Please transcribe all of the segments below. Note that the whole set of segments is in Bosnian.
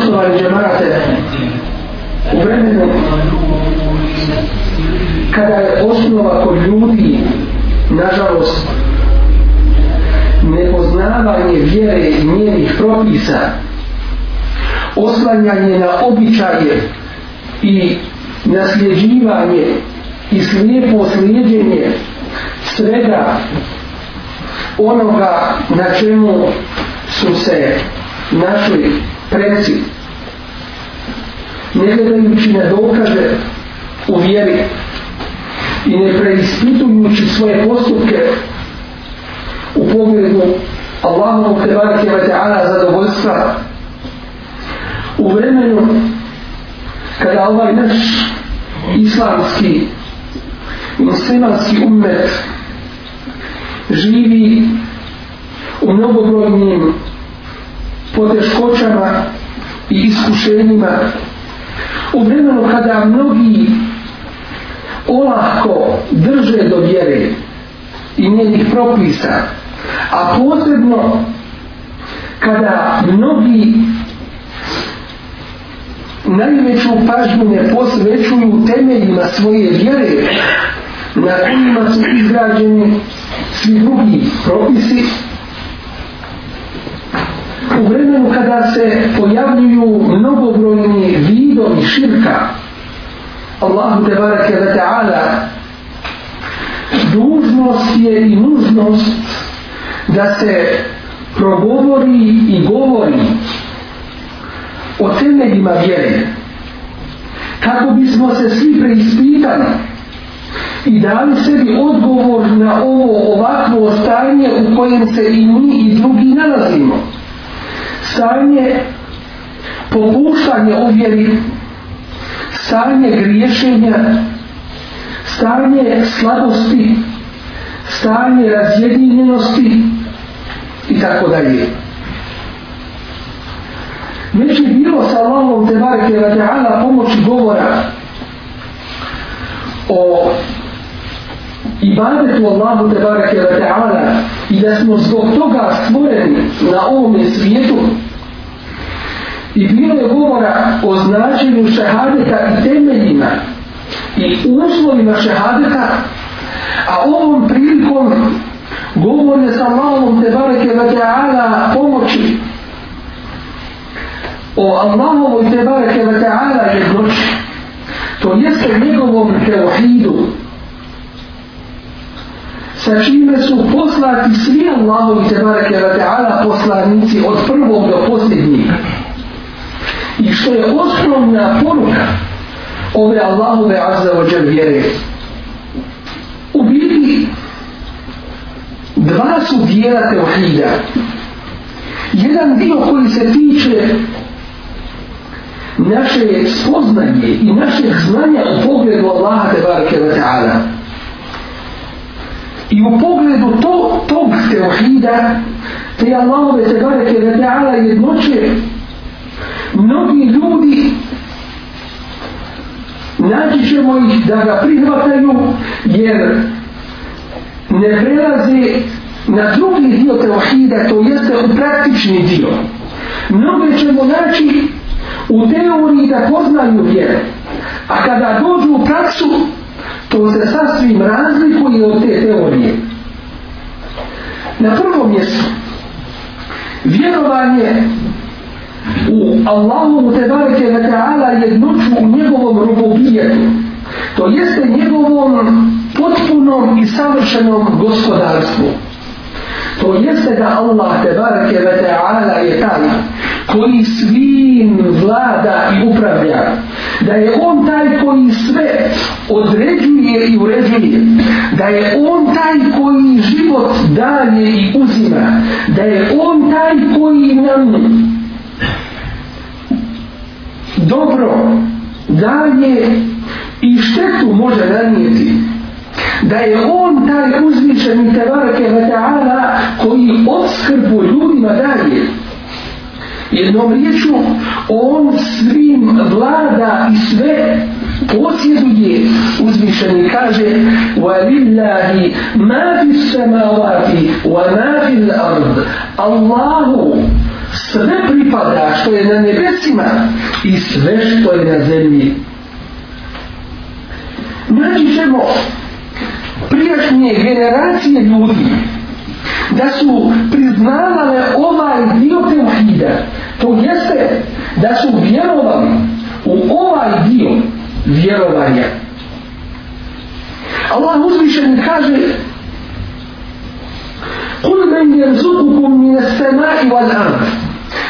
sunnova i džemata u vremenu kada je osnova kod ljudi, nažalost, nepoznavanje vjere i njenih propisa, oslanjanje na običaje i nasljeđivanje i slijepo slijedjenje svega onoga na čemu su se našli preci ne gledajući na dokaze u vjeri i ne preispitujući svoje postupke u pogledu Allahovog tebareke ve ta'ala zadovoljstva u vremenu kada ovaj naš islamski muslimanski ummet živi u mnogobrojnim poteškoćama i iskušenjima. U vremenu kada mnogi olahko drže do vjere i njenih propisa a posebno kada mnogi najveću pažnju ne posvećuju temeljima svoje vjere na kojima su izgrađeni svi drugi propisi u vremenu kada se pojavljuju mnogobrojni vidovi širka. Allahu te barake wa ta'ala dužnost je i nužnost da se progovori i govori o temeljima vjere kako bismo se svi preispitali i dali sebi odgovor na ovo ovakvo stanje u kojem se i mi i drugi nalazimo stanje popuštanje u stanje griješenja stanje slabosti stanje razjedinjenosti i tako dalje. Već je bilo sa Allahom te bareke wa ta'ala pomoći govora o ibadetu Allahu te bareke wa ta'ala i da smo zbog toga stvoreni na ovom svijetu. I bilo je govora o značenju šehadeta i temeljima i uslovima šehadeta a ovom prilikom govor je sa Allahom te bareke wa ta'ala pomoći. O Allahovoj te bareke wa ta'ala jednoći to jeste njegovom teohidu sa čime su poslati svi Allahovi te ve wa ta'ala poslanici od prvog do posljednjeg. I što je osnovna poruka ove Allahove azza wa jal vjere? U biti dva su dijela teohida jedan dio koji se tiče naše spoznanje i našeg znanja u pogledu Allaha te barake wa ta'ala i u pogledu to, tog teohida te Allahove te barake wa ta'ala jednoće mnogi ljudi naći ćemo ih da ga prihvataju jer ne prelaze na drugi dio teohida to jeste u praktični dio. Mnoge ćemo naći u teoriji da poznaju vjeru a kada dođu u praksu što se sasvim razlikuje od te teorije. Na prvom mjestu vjerovanje u Allahu te bareke ve taala jednoću u njegovom rububijetu to jeste njegovom potpunom i savršenom gospodarstvu. To jeste da Allah te bareke ve taala je taj koji svim vlada i upravlja da je on taj koji sve određuje i uređuje. Da je on taj koji život daje i uzima. Da je on taj koji nam dobro daje i štetu može nanijeti. Da je on taj uzvišeni tebareke vata'ala koji odskrbu ljudima daje jednom riječu on svim vlada i sve posjeduje uzvišeni kaže وَلِلَّهِ ma fi السَّمَاوَاتِ wa ma fi l-ard Allahu sve pripada što je na nebesima i sve što je na zemlji. Naći ćemo prijašnje generacije ljudi da su priznavale ovaj dio teuhida. To jeste da su vjerovali u ovaj dio vjerovanja. Allah uzvišen kaže Kul men jerzukukum mine semai wal ard.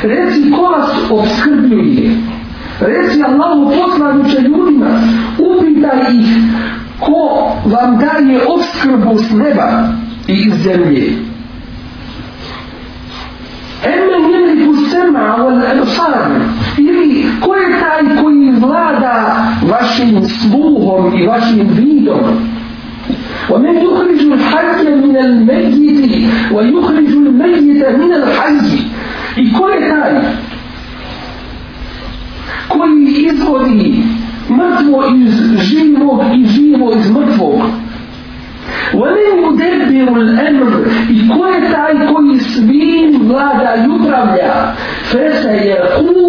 Reci ko vas obskrbljuje. Reci Allahu poslaniče ljudima. Upitaj ih ko vam daje obskrbu s neba i iz zemlje. Emen jeliku sema wal absar. Ili ko je taj koji vlada vašim sluhom i vašim vidom? ومن يخرج الحي من الميت ويخرج الميت من الحي i ko je taj koji izvodi mrtvo iz živog i živo iz mrtvog Ome mu u l'emr i ko je taj koji svim vlada i upravlja? Fesa je kulu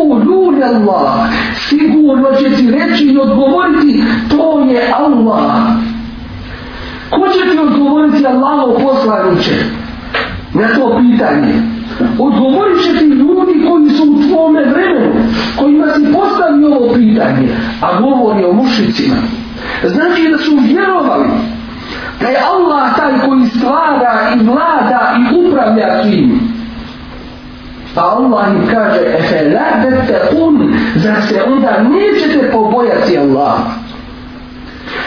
Allah. Sigurno će ti reći i odgovoriti to je Allah. Ko će ti odgovoriti Allah u poslaniće? Na to pitanje. Odgovorit će ti ljudi koji su u tvome vremenu, kojima si postavio ovo pitanje, a govori o mušicima. Znači da su vjerovali, da je Allah taj koji stvara i vlada i upravlja svim. Pa Allah im kaže, efe la bete un, zar se onda nećete pobojati Allah.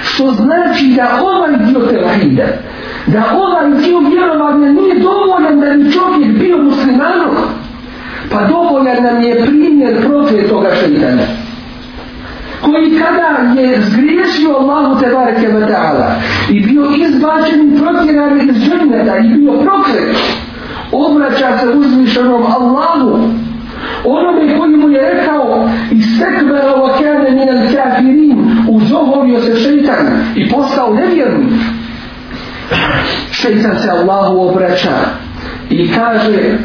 Što znači da ovaj dio tevahida, da ovaj dio vjerovanja nije dovoljan da bi čovjek bio muslimanom, pa dovoljan nam je primjer profet šeitana koji kada je zgriješio Allahu te bareke ta'ala i bio izbačen i protjeran iz dženneta i bio prokret obraća se uzvišenom Allahu onome koji mu je rekao istekbera wa kane min al kafirin uzoholio se šeitan i postao nevjernik. Šeitan se Allahu obraća i kaže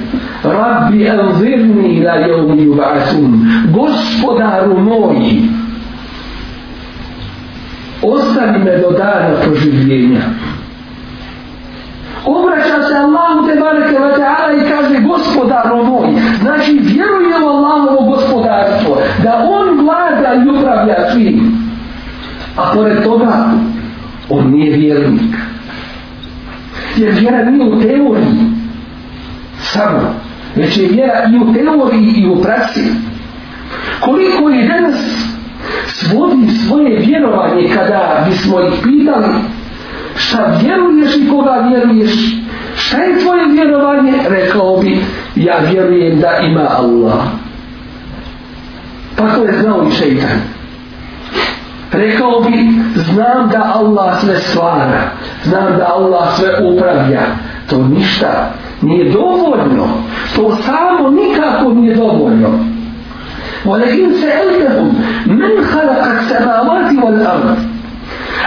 Rabbi anzirni ila jevmi yub'asun gospodaru moji ostavi me do dana proživljenja. Obraća se Allahu te bareke wa ta'ala i kaže gospodaru moj znači vjeruje u Allahovo gospodarstvo da on vlada i upravlja svim a pored toga on nije vjernik. Jer vjera nije u teoriji samo već je vjera i u teoriji i u praksi. Koliko je danas svodi svoje vjerovanje kada bismo ih pitali šta vjeruješ i koga vjeruješ? Šta je tvoje vjerovanje? Rekao bi ja vjerujem da ima Allah. Tako je znao i šeitan. Rekao bi znam da Allah sve stvara znam da Allah sve upravlja. To ništa nije dovoljno. To samo nikako nije dovoljno. ولكن سألتهم من خلق السماوات والأرض؟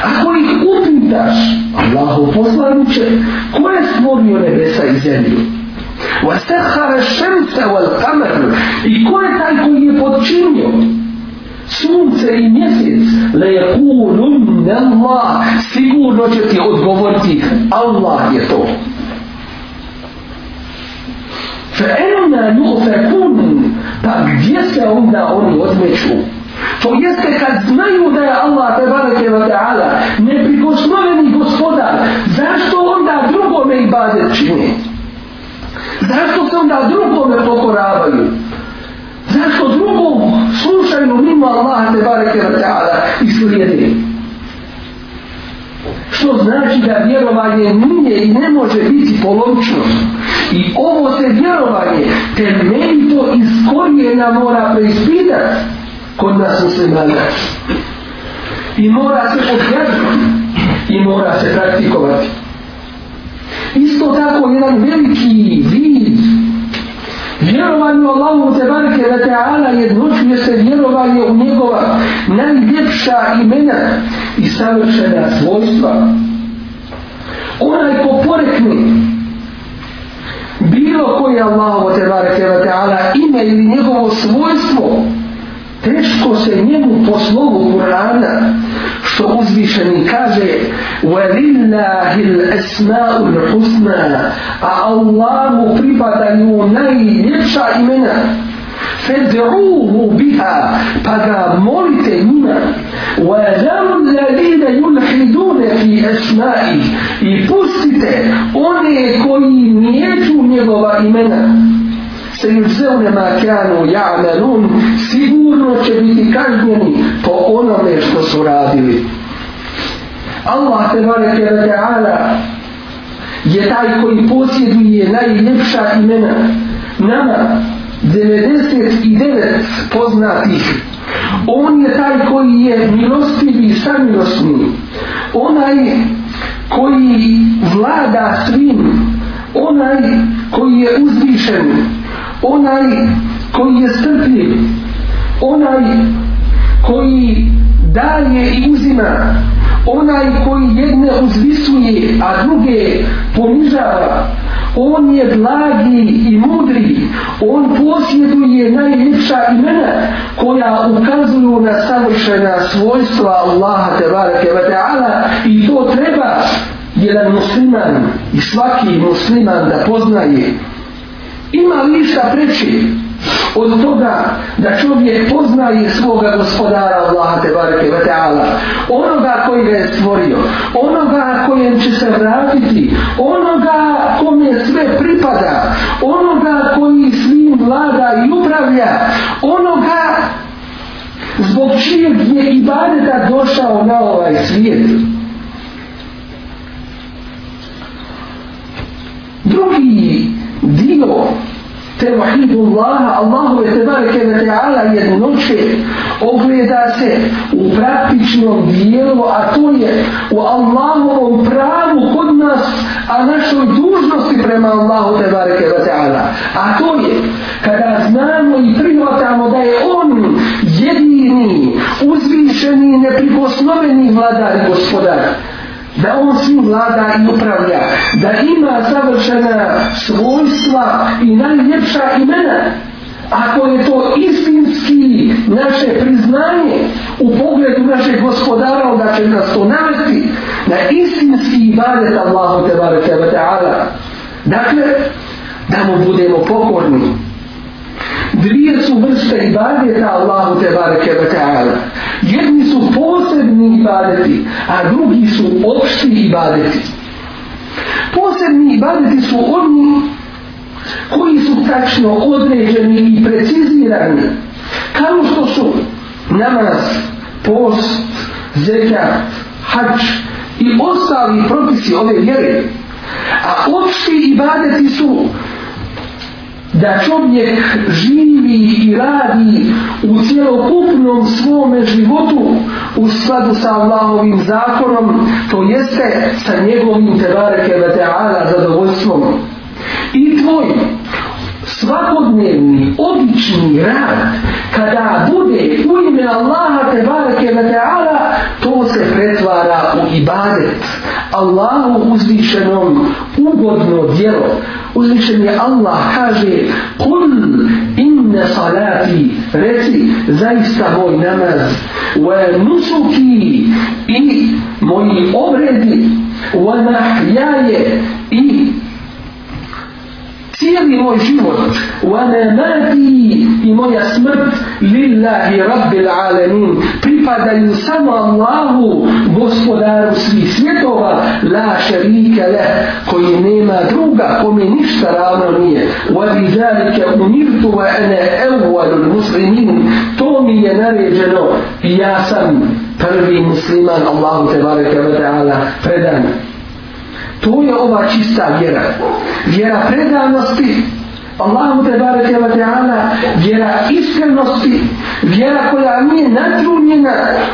أقول أوتنتاش الله فصل كل سبور يونبسا إزاني وسخر الشمس والقمر. يكون تلكم يبطشينيو sunce i mjesec le je kulun Allah الله će ti odgovoriti Allah je to fa enna Pa gdje se onda oni odmeću? To jeste kad znaju da je Allah te bareke wa ta'ala neprikosnoveni gospodar, zašto onda drugome ibadet čini? Zašto se onda drugome pokoravaju? Zašto drugom slušaju mimo Allah te bareke wa ta'ala i slijedi? Što znači da vjerovanje nije i ne može biti polovično. I ovo se vjerovanje temeljito iz korijena mora preispitati kod nas muslimana. I mora se odgledati i mora se praktikovati. Isto tako jedan veliki vid vjerovanje u Allahu te barke da ta'ala jednočuje se vjerovanje u njegova najljepša imena i savršena svojstva. Onaj ko porekne bilo koje Allahu te bareke ve ta'ala ime ili njegovo svojstvo teško se njemu po slovu Kur'ana što uzvišeni kaže وَلِلَّهِ الْأَسْمَاءُ الْحُسْنَى a Allahu pripadaju najljepša imena فَدْعُوهُ بِهَا pa ga molite njima وَذَرُ الَّذِينَ يُلْحِدُونَ فِي أَسْمَائِ i pustite one koji nijeću njegova imena se yužzevne ma kanu ja'malun sigurno će biti kažnjeni po onome što su radili. Allah te bareke ve ta'ala je taj koji posjeduje najljepša imena. Nama 99 poznatih. On je taj koji je milostiv i samilosni. Onaj koji vlada svim. Onaj koji je uzvišen onaj koji je strpljiv onaj koji daje i uzima onaj koji jedne uzvisuje a druge ponižava on je blagi i mudri on posjeduje najljepša imena koja ukazuju na savršena svojstva Allaha te barake wa ta'ala i to treba jedan musliman i svaki musliman da poznaje ima li ništa preći od toga da čovjek poznaje svoga gospodara Allaha te bareke ve taala onoga koji ga je stvorio onoga kojem će se vratiti onoga kome sve pripada onoga koji svim vlada i upravlja onoga zbog čijeg je ibadeta došao na ovaj svijet. Drugi dio Tevhidullaha, Allahove tebareke ve ta'ala jednoće ogleda se u praktičnom dijelu, a to je u Allahovom pravu kod nas, a našoj dužnosti prema Allahu tebareke ve ta'ala. A to je kada znamo i prihvatamo da je On jedini, uzvišeni, neprikosnoveni vladar i gospodar da on svim vlada i upravlja, da ima savršena svojstva i najljepša imena, ako je to istinski naše priznanje u pogledu našeg gospodara, onda će nas to navesti na istinski ibadet Allahu te bareke ve ta'ala. Dakle, da mu budemo pokorni. Dvije su vrste ibadeta Allahu te bareke ve ta'ala. Jedni su posebni ibadeti, a drugi su opšti ibadeti. Posebni ibadeti su oni koji su tačno određeni i precizirani, kao što su namaz, post, zekat, hač i ostali propisi ove vjere. A opšti ibadeti su da čovjek živi i radi u cijelokupnom svome životu u skladu sa Allahovim zakonom, to jeste sa njegovim tebareke ve ta'ala zadovoljstvom. Svakodnevni, odlični rad, kada bude u ime Allaha tebareke na teala, to se pretvara u ibadet. Allahu uzvišenom ugodno djelo. Uzvišen je Allah kaže Kul inne salati reci zaista moj namaz wa nusuki i moji obredi wa nahjaje i cijeli moj život. وَنَا مَاتِي i moja smrt lillahi rabbil alamin pripadaju samo Allahu gospodaru svih svjetova. La šarika le koji nema druga kome ništa ravno nije. وَبِذَلِكَ أُمِرْتُ وَأَنَا أَوَّلُ الْمُسْلِمِينَ. To mi je naređeno. Ja sam prvi musliman. Allahu te bareke wa ta'ala predan. To je ova čista vjera. Vjera predanosti, Allahu te bareke wa ta'ala, vjera iskrenosti, vjera koja nije natrunjena,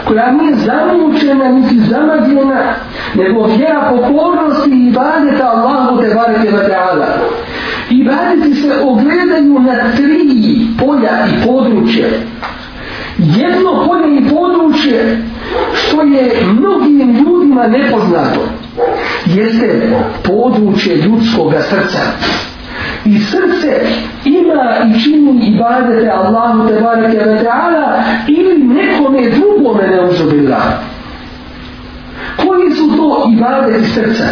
koja nije zamučena, niti zamagljena, nego vjera pokornosti i ibadeta Allahu te bareke wa ta'ala. Ibadeti se ogledaju na tri polja i područje. Jedno polje i područje što je mnogim ljudima nepoznato jeste područje ljudskog srca. i srce ima i čini ibadete Allahu te bareke ve ta'ala ili nekome drugome ne uzubila. Koji su to ibadeti srca?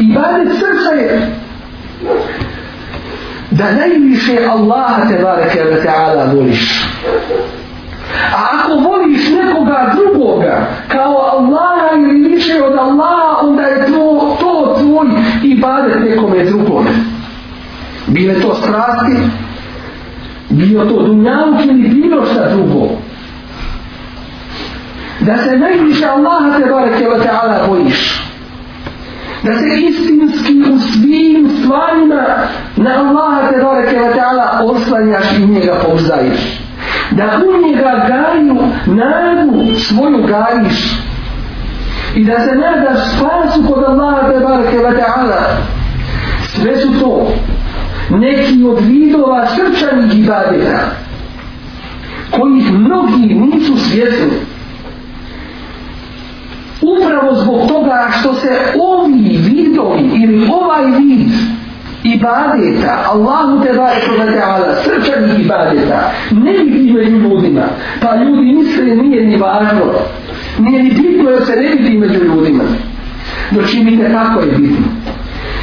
Ibadet srca je da najviše Allaha te bareke ve ta'ala voliš. A ako voliš nekoga drugoga kao Allah ili više od Allaha, onda je to, to tvoj ibadet nekome drugome. Bile to strasti, bio to dunjavuk ili bilo šta drugo. Da se najviše Allaha te bareke wa ta'ala bojiš. Da se istinski u svim stvarima na Allaha te bareke wa ta'ala oslanjaš i njega pouzdaješ da u njega gaju nadu svoju gajiš i da se nadaš spasu kod Allaha te bareke wa ta'ala sve su to neki od vidova srčanih ibadeta kojih mnogi nisu svjesni upravo zbog toga što se ovi vidovi ili ovaj vid ibadeta, Allahu te bareke ve taala, srčanih ibadeta, ne vidi među ljudima. Pa ljudi misle nije ni važno. Nije ni bitno jer se ne vidi među ljudima. Dočinite kako je bitno.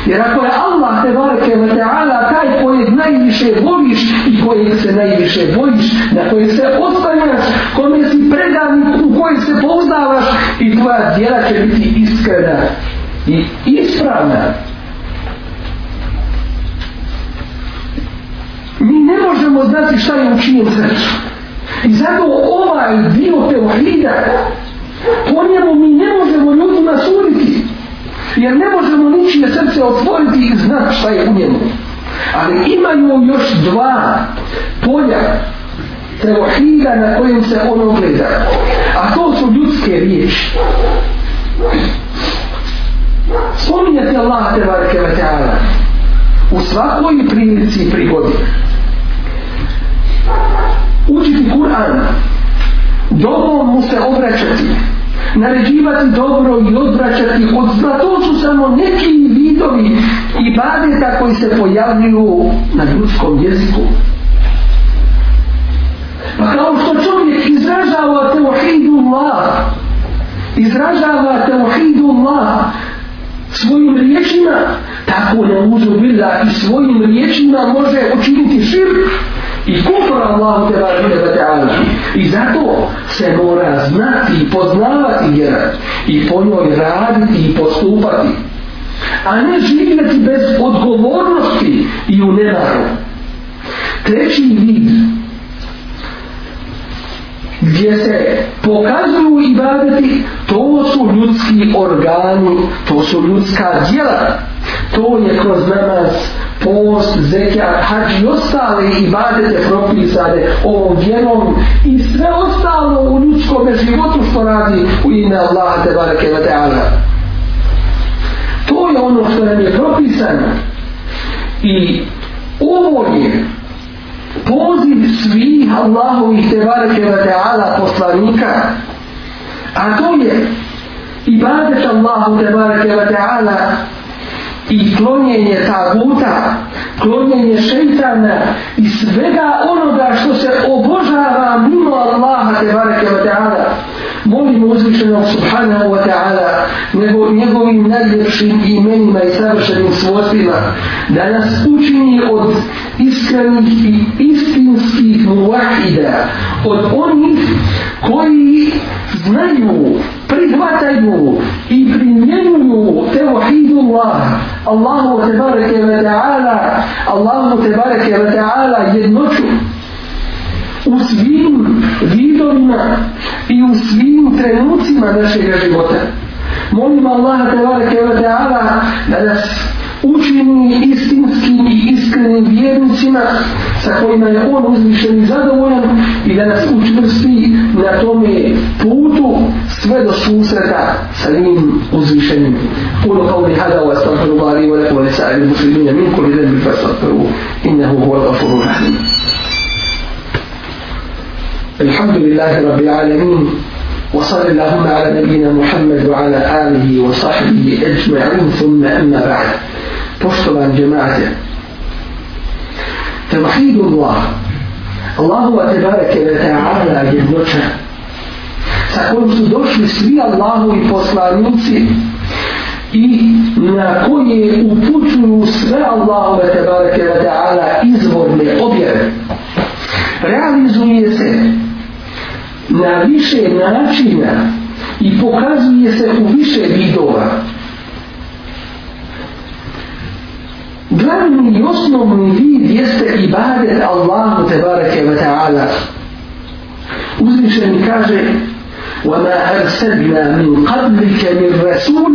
Jer ako je Allah te bareke ve taala taj kojeg najviše voliš i kojeg se najviše bojiš, na kojeg se ostavljaš, kome si predan u kojeg se pouzdavaš i tvoja djela će biti iskrena i ispravna. mi ne možemo znati šta je učinio srcu. I zato ovaj dio teohida, po njemu mi ne možemo ljudima suditi. Jer ne možemo ničije srce otvoriti i znati šta je u njemu. Ali imaju još dva polja teohida na kojem se ono gleda. A to su ljudske riječi. Spominjate Allah te barke vatala u svakoj prilici i prigodi učiti Kur'an, dobro mu se obraćati, naređivati dobro i odvraćati od zla, to su samo neki vidovi i badeta koji se pojavljuju na ljudskom jeziku. Pa kao što čovjek izražava teohidu Allah, izražava teohidu Allah svojim riječima, tako ne uzubila i svojim riječima može učiniti širk i kufra Allahu te barake wa ta'ala. I zato se mora znati i poznavati vjera i po njoj raditi i postupati. A ne živjeti bez odgovornosti i u nevaru. Treći vid gdje se pokazuju ibadeti, to su ljudski organi, to su ljudska djela. To je kroz namaz, post, zekijat, hađ i ostale ibadete propisane ovom djelom i sve ostalo u ljudskom životu što radi u ime Allaha te barake wa ta'ala. To je ono što nam je propisano. I ovo je poziv svih Allahovih tebareke wa ta'ala poslanika. A to je ibadet Allahu tebareke wa ta'ala i klonjenje taguta, klonjenje šeitana i svega onoga što se obožava mimo Allaha te bareke wa ta'ala. Molimo uzvišenog subhanahu wa ta'ala nego njegovim najljepšim imenima i savršenim svojstvima da nas učini od iskrenih i istinskih muvahida od onih koji znaju, prihvataju i primjenjuju tevahidu Allah Allahu tebareke ve ta'ala Allahu tebareke ve ta'ala jednoću u svim vidovima i u svim trenucima našeg života. Molim Allaha te bareke ve ta'ala da nas učini istinskim i iskrenim vjernicima sa kojima je on uzvišen i zadovoljan i da nas učvrsti na tome putu sve do susreta sa njim uzvišenim. Kulo qavli hada wa astagfiru bari wa lakum wa lisa'ili muslimina min kuli zembi fa innahu huwa gafuru rahim. الحمد لله رب العالمين وصلى الله على نبينا محمد وعلى آله وصحبه أجمعين ثم أما بعد. تفتل عن جماعته توحيد الله. الله تبارك وتعالى جدوته sa kojim su došli svi Allahovi poslanici i na koje upućuju sve Allahove tebareke wa ta'ala izvorne objave. Realizuje se na više načina i pokazuje se u više vidova. Glavni i osnovni vid jeste ibadet Allahu tebareke wa ta'ala. Uzvišeni kaže وما أرسلنا من قبلك من رسول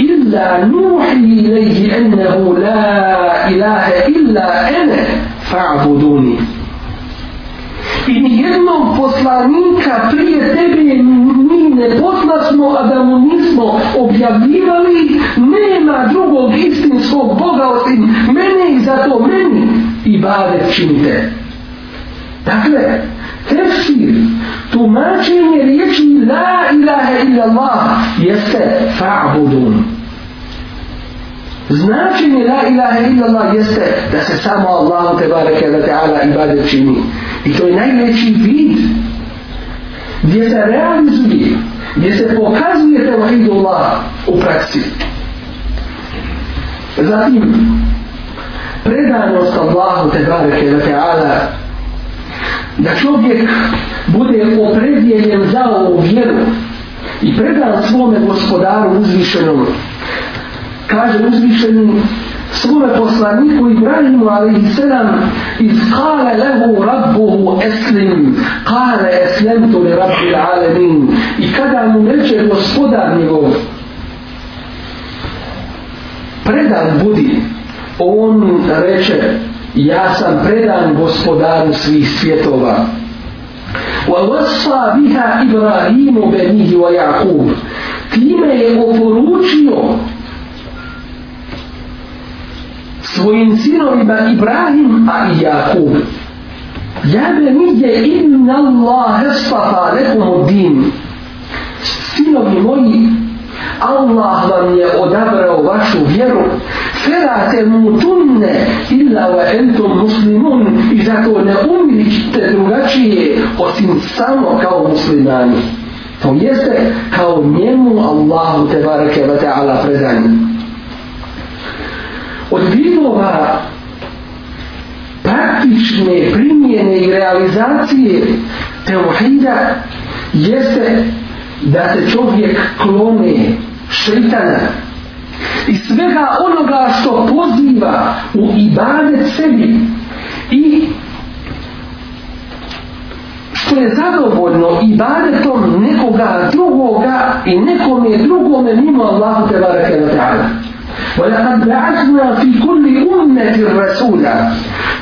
إلا نوحي إليه أنه لا إله إلا أنا فاعبدوني I nijednog poslanika prije tebe mi ne poslasmo, a da mu nismo objavljivali, nema drugog istinskog Boga osim mene i zato meni i bade činite. Dakle, tefsir, tumačenje riječi la ilaha illallah jeste fa'budun. Značenje la ilaha illa Allah jeste da se samo Allahu te bareke wa ta'ala ibadet čini. I to je najveći vid gdje se realizuje, gdje se pokazuje tevahidullah u praksi. Zatim, predanost Allahu te bareke wa ta'ala da čovjek bude opredjeljen za ovu vjeru i predan svome gospodaru uzvišenom kaže uzvišenim svome poslaniku Ibrahimu alaihi sallam iz kale lehu rabbuhu eslim kale eslemtu li rabbi alamin i kada mu reče gospodar njegov predan budi on reče ja sam predan gospodaru svih svjetova وَوَصَّى بِهَا إِبْرَاهِيمُ بَنِيهِ وَيَعْقُوبُ Time je oporučio svojim sinovima Ibrahim a i Jakub. Ja be nije inna Allah estafa nekom din. Sinovi moji, Allah vam je odabrao vašu vjeru. Fela te mutunne illa wa entum muslimun i zato ne umirite drugačije osim samo kao muslimani. To jeste kao njemu Allahu te bareke wa ta'ala predanje od vidova praktične primjene i realizacije teohida jeste da se čovjek klone šeitana i svega onoga što poziva u ibadet sebi i što je zadovoljno ibadetom nekoga drugoga i nekome drugome mimo Allahu te barake ta'ala. ولقد بعثنا في كل أمة رسولا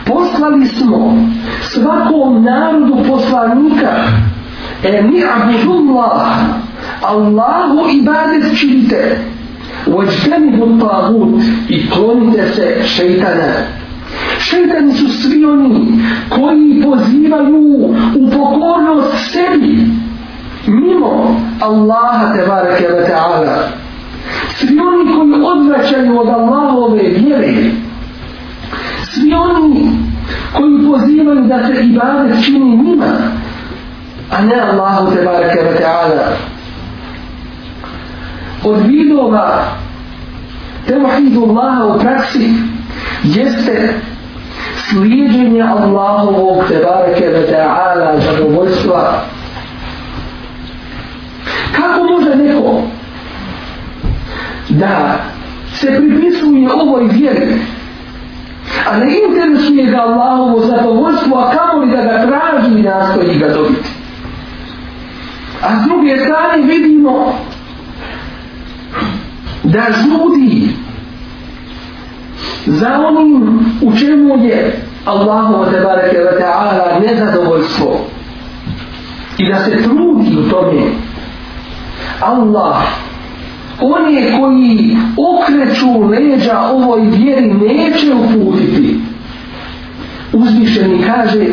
poslali smo svakom narodu poslanika e mi abudullah Allahu ibadet činite vođtenibu tagut i klonite se šeitana šeitani su svi oni koji pozivaju u pokornost sebi mimo Allaha tebareke wa ta'ala svi oni koji odvraćaju od Allahove vjere, svi oni koji pozivaju da se ibadet čini njima, a ne Allahu te barake wa ta'ala. Od vidova tevahidu Allaha u praksi jeste slijedženje Allahovog te barake wa ta'ala zadovoljstva. Kako može neko da se pripisuje ovoj vjeri. A ne interesuje ga Allahovo zadovoljstvo a kamo li da ga traži i nastoji ga dobiti. A s druge strane vidimo da žudi za onim u čemu je Allahovo te bareke wa ta'ala nezadovoljstvo i da se trudi u tome Allah one koji okreću leđa ovoj vjeri neće uputiti. Uzvišeni kaže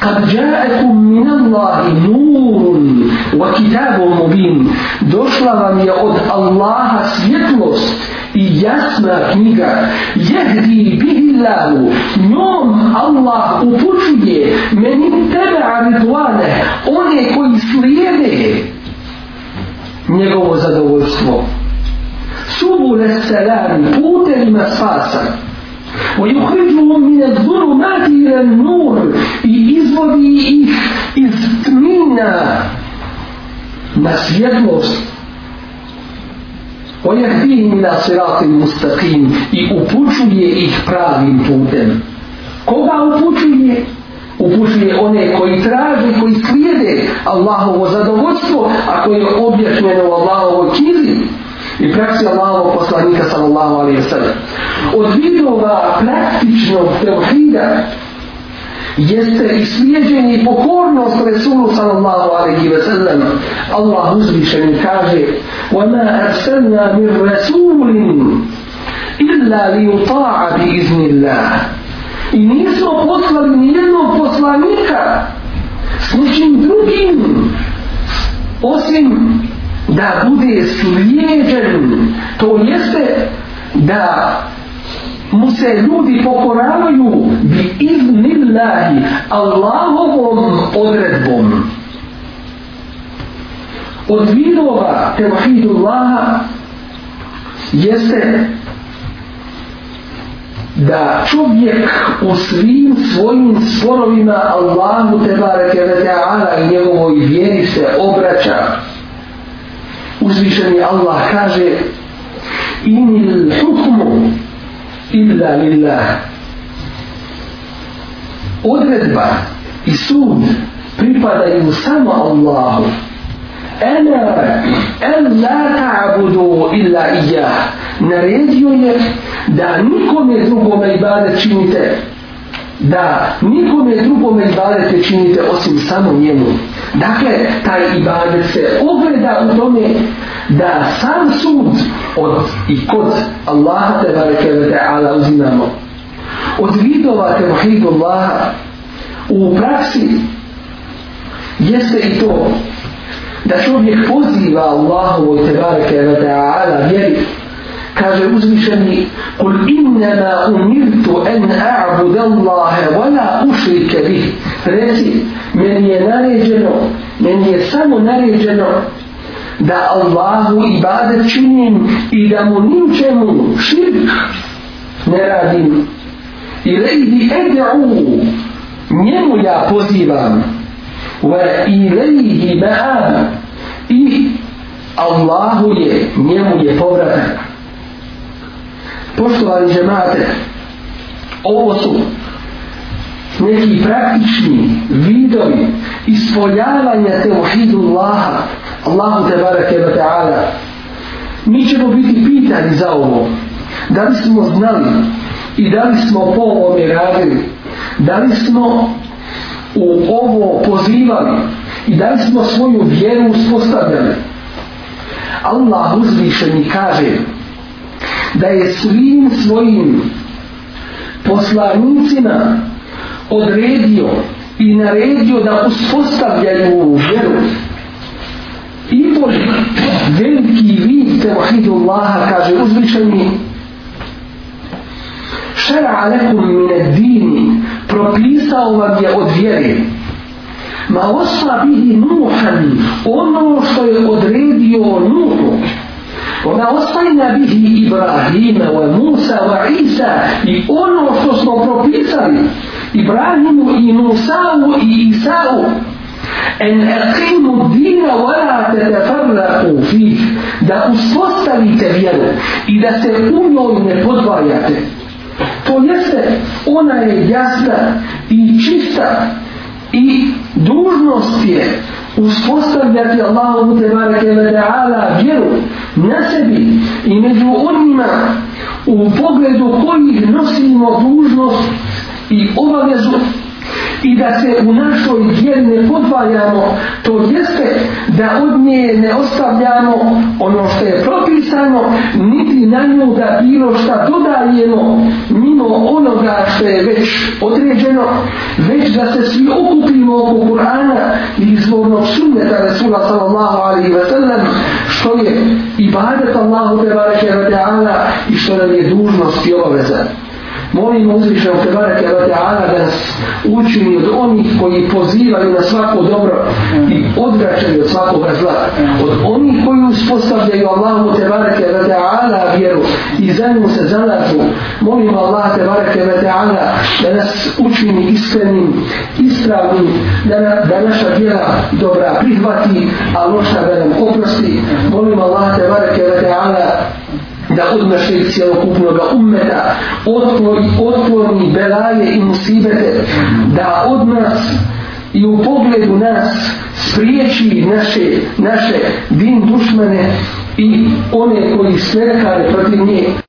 kad džaekum min Allahi nurun wa kitabun mubin došla vam je od Allaha svjetlost i jasna knjiga. Jehdi bihillahu njom Allah upućuje meni tebe aridvane one koji slijede njegovo zadovoljstvo. Subu le selami, putevima spasa. O juhriđu on mine zunu ila nur i izvodi ih iz tmina na svjetlost. O jahdihim ila siratim mustaqim i upućuje ih pravim putem. Koga upućuje? Koga upućuje? upućuje one koji traže koji slijede Allahovo zadovoljstvo a koje je objašnjeno u Allahovoj knjizi i praksi Allahovog poslanika sallallahu alaihi wa sallam od vidova praktičnog tevhida jeste i slijedženje i pokornost Resulu sallallahu alaihi wa sallam Allah uzvišen kaže وَمَا أَرْسَلْنَا مِنْ رَسُولٍ إِلَّا لِيُطَاعَ بِإِذْنِ اللَّهِ i nismo poslali nijednog poslanika s ničim drugim osim da bude slijeđen. To jeste da mu se ljudi pokoravaju bi iznillahi Allahovom odredbom. Od vidova tevhidullaha jeste da čovjek u svim svojim sporovima Allahu tebareke ve ta'ala i njegovoj vjeri se obraća. Uzvišeni Allah kaže inil hukmu illa lillah. Odredba i sud pripadaju samo Allahu. Ena en la ta'budu illa ijah. naredio je da nikome drugome ibadet činite. Da nikome drugome ibadete činite osim samo njemu. Dakle taj ibadet se ogleda u tome da sam sud od i kod Allaha te bareke ve ta'ala uzimamo. Od vidova tevhidu Allaha u praksi jeste i to da čovjek poziva Allahu te bareke ve ta'ala vjeri kaže uzvišeni kul innama umirtu an a'budu Allaha wa la ushrika bih. Reci meni je naređeno meni je samo naređeno da Allahu ibadet činim i da mu ničemu širk ne radim. I lejdi ed'u njemu ja pozivam. Wa ilaihi ma'am i Allahu je njemu je povratak poštovani žemate ovo su neki praktični vidovi ispoljavanja tevhidu Allaha Allahu te barake wa ta'ala. Mi ćemo biti pitani za ovo da li smo znali i da li smo po ovome radili da li smo u ovo pozivali i da li smo svoju vjeru uspostavljali. Allah uzvišeni kaže da je svim svojim poslanicima odredio i naredio da uspostavljaju vjeru. I to veliki vid Tevahidu Allaha kaže uzvišeni. Šera alekum mine dini propisao vam je od vjere. Ma osla bihi nuhan ono što je odredio nuhu ona ostajna bihi Ibrahima wa Musa wa Isa i ono što smo propisali Ibrahimu i Musa'u i Isa'u. En aqimu dina wala tatafarraqu fih. Da uspostavite vjeru i da se u njoj ne podvajate. To jeste ona je jasna i čista i dužnost je uspostavljati Allahu te bareke ve taala vjeru na sebi i među onima u pogledu kojih nosimo dužnost i obavezu i da se u našoj vjeri ne podvajamo, to jeste da od nje ne ostavljamo ono što je propisano, niti na nju da bilo šta dodajemo mimo onoga što već određeno, već da se svi okupimo oko Kur'ana i izvornog sunneta Resula sallallahu alaihi wa sallam, što je ibadet Allahu te bareke ve ta'ala i što nam je dužnost i obaveza. Molimo uzvišenog Tebareke wa ta'ala da nas učini od onih koji pozivaju na svako dobro i odvraćaju od svakog zla. Od onih koji uspostavljaju Allahu Tebareke wa ta'ala vjeru i za nju se zalažu. Molimo Allah Tebareke wa ta'ala da nas učini iskrenim, ispravnim, da, na, da naša djela dobra prihvati, a loša da nam oprosti. Molimo Allah Tebareke wa ta'ala da uzme našeg cijelokupnog ummeta otvori, otkloni belaje i musibete, da od nas i u pogledu nas spriječi naše, naše din dušmane i one koji smerkare protiv nje.